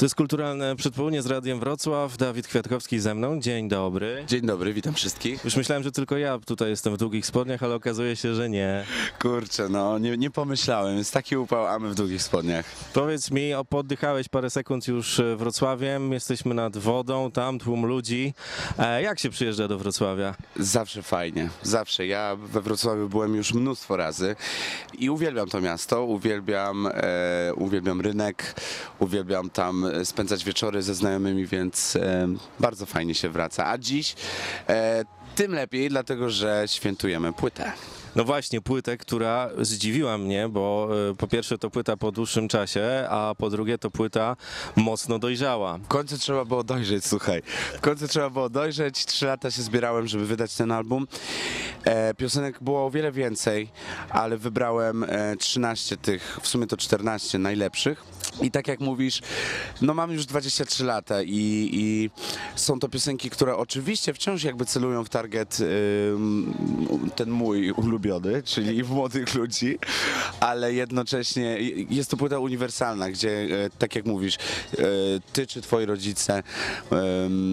To jest kulturalne przedpołudnie z Radiem Wrocław. Dawid Kwiatkowski ze mną. Dzień dobry. Dzień dobry, witam wszystkich. Już myślałem, że tylko ja tutaj jestem w długich spodniach, ale okazuje się, że nie. Kurczę, no nie, nie pomyślałem, jest taki upał, a my w długich spodniach. Powiedz mi, o, poddychałeś parę sekund już e, Wrocławiem, jesteśmy nad wodą, tam tłum ludzi. E, jak się przyjeżdża do Wrocławia? Zawsze fajnie, zawsze. Ja we Wrocławiu byłem już mnóstwo razy i uwielbiam to miasto, uwielbiam, e, uwielbiam rynek, uwielbiam tam spędzać wieczory ze znajomymi, więc e, bardzo fajnie się wraca. A dziś e, tym lepiej, dlatego że świętujemy płytę. No właśnie, płytę, która zdziwiła mnie, bo e, po pierwsze to płyta po dłuższym czasie, a po drugie to płyta mocno dojrzała. W końcu trzeba było dojrzeć, słuchaj. W końcu trzeba było dojrzeć. Trzy lata się zbierałem, żeby wydać ten album. E, piosenek było o wiele więcej, ale wybrałem e, 13 tych, w sumie to 14 najlepszych. I tak jak mówisz, no mam już 23 lata i, i są to piosenki, które oczywiście wciąż jakby celują w target ym, ten mój ulubiony, czyli w młodych ludzi, ale jednocześnie jest to płyta uniwersalna, gdzie e, tak jak mówisz, e, ty czy twoi rodzice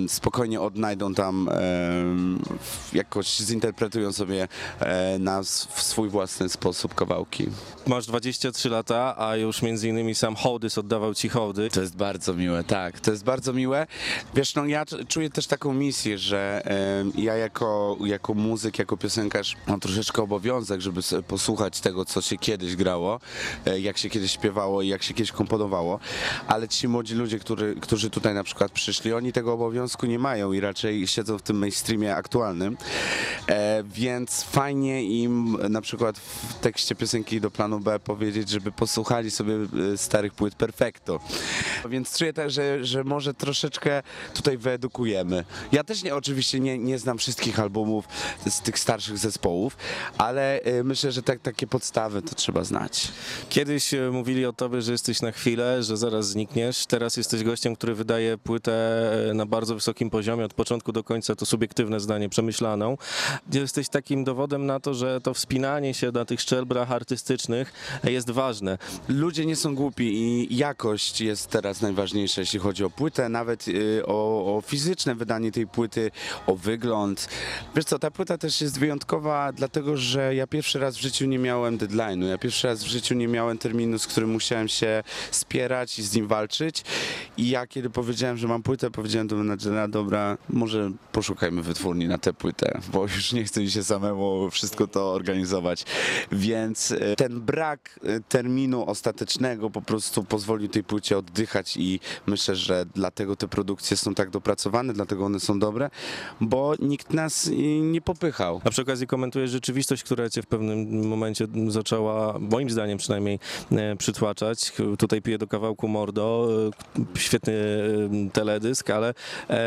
spokojnie odnajdą tam jakoś zinterpretują sobie e, na swój własny sposób kawałki. Masz 23 lata, a już między innymi sam Hołdys oddawał ci hołdy. To jest bardzo miłe, tak, to jest bardzo miłe. Wiesz, no ja czuję też taką misję, że ja jako, jako muzyk, jako piosenkarz mam troszeczkę obowiązek, żeby sobie posłuchać tego, co się kiedyś grało, e, jak się kiedyś śpiewało i jak się kiedyś komponowało, ale ci młodzi ludzie, którzy, którzy tutaj na przykład przyszli, oni tego obowiązku nie mają i raczej siedzą w tym mainstreamie aktualnym, e, więc fajnie im na przykład w tekście piosenki do planu B powiedzieć, żeby posłuchali sobie e, starych płyt Perfecto. Więc czuję tak, że, że może troszeczkę tutaj wyedukujemy. Ja też nie, oczywiście nie, nie znam wszystkich albumów z tych starszych zespołów, ale e, myślę, że tak, takie podstawy to trzeba znać. Kiedyś e, mówili o tobie, że jesteś na chwilę, że zaraz znikniesz. Teraz jesteś gościem, który wydaje płytę e, na bardzo wysokim poziomie, od początku do końca to subiektywne zdanie, przemyślaną. Jesteś takim dowodem na to, że to wspinanie się na tych szczeblach artystycznych jest ważne. Ludzie nie są głupi i jakość jest teraz najważniejsza, jeśli chodzi o płytę, nawet y, o, o fizyczne wydanie tej płyty, o wygląd. Wiesz co, ta płyta też jest wyjątkowa, dlatego że ja pierwszy raz w życiu nie miałem deadline'u, ja pierwszy raz w życiu nie miałem terminu, z którym musiałem się spierać i z nim walczyć. I ja kiedy powiedziałem, że mam płytę, powiedziałem do menadżera, dobra, może poszukajmy wytwórni na tę płytę, bo już nie chcę mi się samemu wszystko to organizować. Więc e, ten brak e, terminu ostatecznego po prostu pozwolił tej płycie oddychać i myślę, że dlatego te produkcje są tak dopracowane, dlatego one są dobre, bo nikt nas e, nie popychał. A przy okazji komentujesz rzeczywistość, która cię w pewnym momencie zaczęła, moim zdaniem przynajmniej, e, przytłaczać. Tutaj piję do kawałku Mordo, e, świetny e, teledysk, ale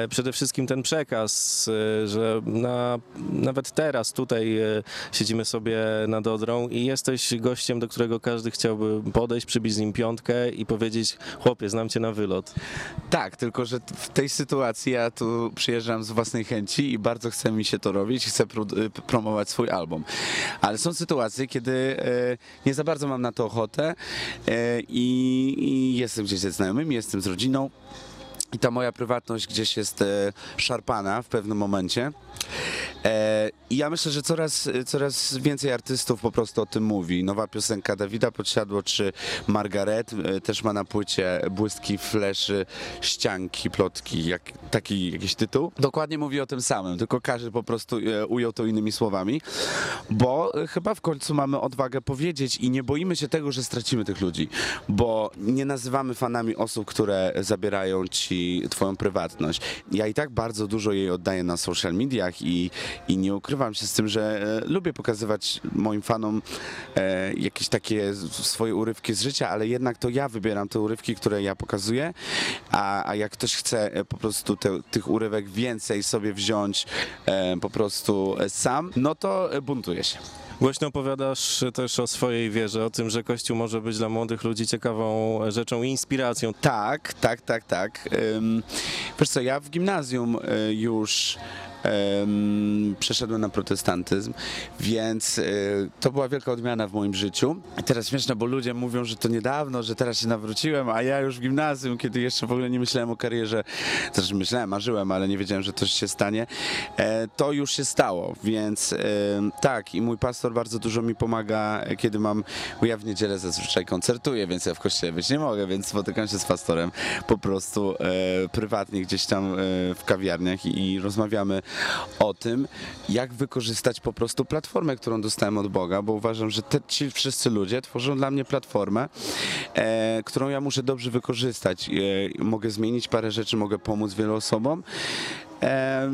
przede wszystkim ten przekaz, że na, nawet teraz tutaj siedzimy sobie nad Odrą i jesteś gościem, do którego każdy chciałby podejść, przybić z nim piątkę i powiedzieć, chłopie, znam cię na wylot. Tak, tylko że w tej sytuacji ja tu przyjeżdżam z własnej chęci i bardzo chce mi się to robić, chcę pro- promować swój album. Ale są sytuacje, kiedy e, nie za bardzo mam na to ochotę e, i, jestem gdzieś ze znajomymi, jestem z rodziną. I ta moja prywatność gdzieś jest e, szarpana w pewnym momencie. I ja myślę, że coraz, coraz więcej artystów po prostu o tym mówi. Nowa piosenka Dawida Podsiadło czy Margaret e, też ma na płycie błyski, fleszy, ścianki, plotki, jak, taki jakiś tytuł. Dokładnie mówi o tym samym, tylko każdy po prostu e, ujął to innymi słowami, bo e, chyba w końcu mamy odwagę powiedzieć i nie boimy się tego, że stracimy tych ludzi, bo nie nazywamy fanami osób, które zabierają ci twoją prywatność. Ja i tak bardzo dużo jej oddaję na social mediach i, i nie ukrywam się z tym, że e, lubię pokazywać moim fanom e, jakieś takie swoje urywki z życia, ale jednak to ja wybieram te urywki, które ja pokazuję, a, a jak ktoś chce e, po prostu te, tych urywek więcej sobie wziąć po prostu sam, no to buntuje się. Głośno opowiadasz też o swojej wierze, o tym, że Kościół może być dla młodych ludzi ciekawą rzeczą i inspiracją. Tak, tak, tak, tak. Wiesz co, ja w gimnazjum już przeszedłem na protestantyzm, więc e, to była wielka odmiana w moim życiu. Teraz śmieszne, bo ludzie mówią, że to niedawno, że teraz się nawróciłem, a ja już w gimnazjum, kiedy jeszcze w ogóle nie myślałem o karierze, znaczy myślałem, marzyłem, ale nie wiedziałem, że to się stanie, e, to już się stało, więc e, tak i mój pastor bardzo dużo mi pomaga, kiedy mam, bo ja w niedzielę zazwyczaj koncertuję, więc ja w kościele być nie mogę, więc spotykam się z pastorem po prostu prywatnie gdzieś tam w kawiarniach i rozmawiamy o tym, jak wykorzystać po prostu platformę, którą dostałem od Boga, bo uważam, że te, ci wszyscy ludzie tworzą dla mnie platformę, e, którą ja muszę dobrze wykorzystać. E, mogę zmienić parę rzeczy, mogę pomóc wielu osobom. E,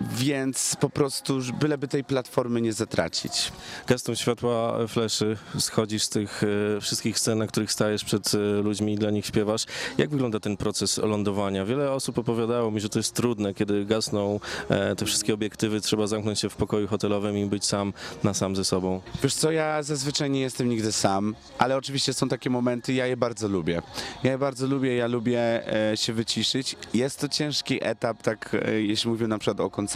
więc po prostu byleby tej platformy nie zatracić. Gestą światła fleszy schodzisz z tych e, wszystkich scen, na których stajesz przed e, ludźmi i dla nich śpiewasz. Jak wygląda ten proces lądowania? Wiele osób opowiadało mi, że to jest trudne, kiedy gasną e, te wszystkie obiektywy, trzeba zamknąć się w pokoju hotelowym i być sam na sam ze sobą. Wiesz co, ja zazwyczaj nie jestem nigdy sam, ale oczywiście są takie momenty, ja je bardzo lubię. Ja je bardzo lubię, ja lubię się wyciszyć. Jest to ciężki etap, tak jeśli mówię na przykład o koncertach,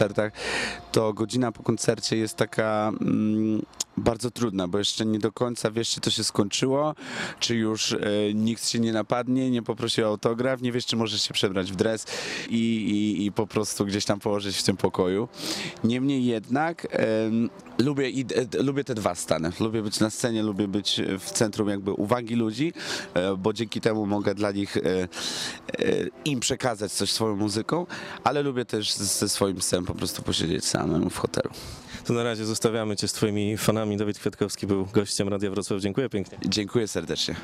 to godzina po koncercie jest taka mm, bardzo trudna, bo jeszcze nie do końca wiesz, czy to się skończyło, czy już e, nikt się nie napadnie, nie poprosi o autograf, nie wiesz, czy możesz się przebrać w dres i, i, i po prostu gdzieś tam położyć w tym pokoju. Niemniej jednak em, lubię, i, e, lubię te dwa stany. Lubię być na scenie, lubię być w centrum jakby uwagi ludzi, e, bo dzięki temu mogę dla nich e, e, im przekazać coś swoją muzyką, ale lubię też ze swoim psem po prostu posiedzieć samym w hotelu. To na razie zostawiamy cię z twoimi fanami. Dawid Kwiatkowski był gościem Radia Wrocław. Dziękuję pięknie. Dziękuję serdecznie.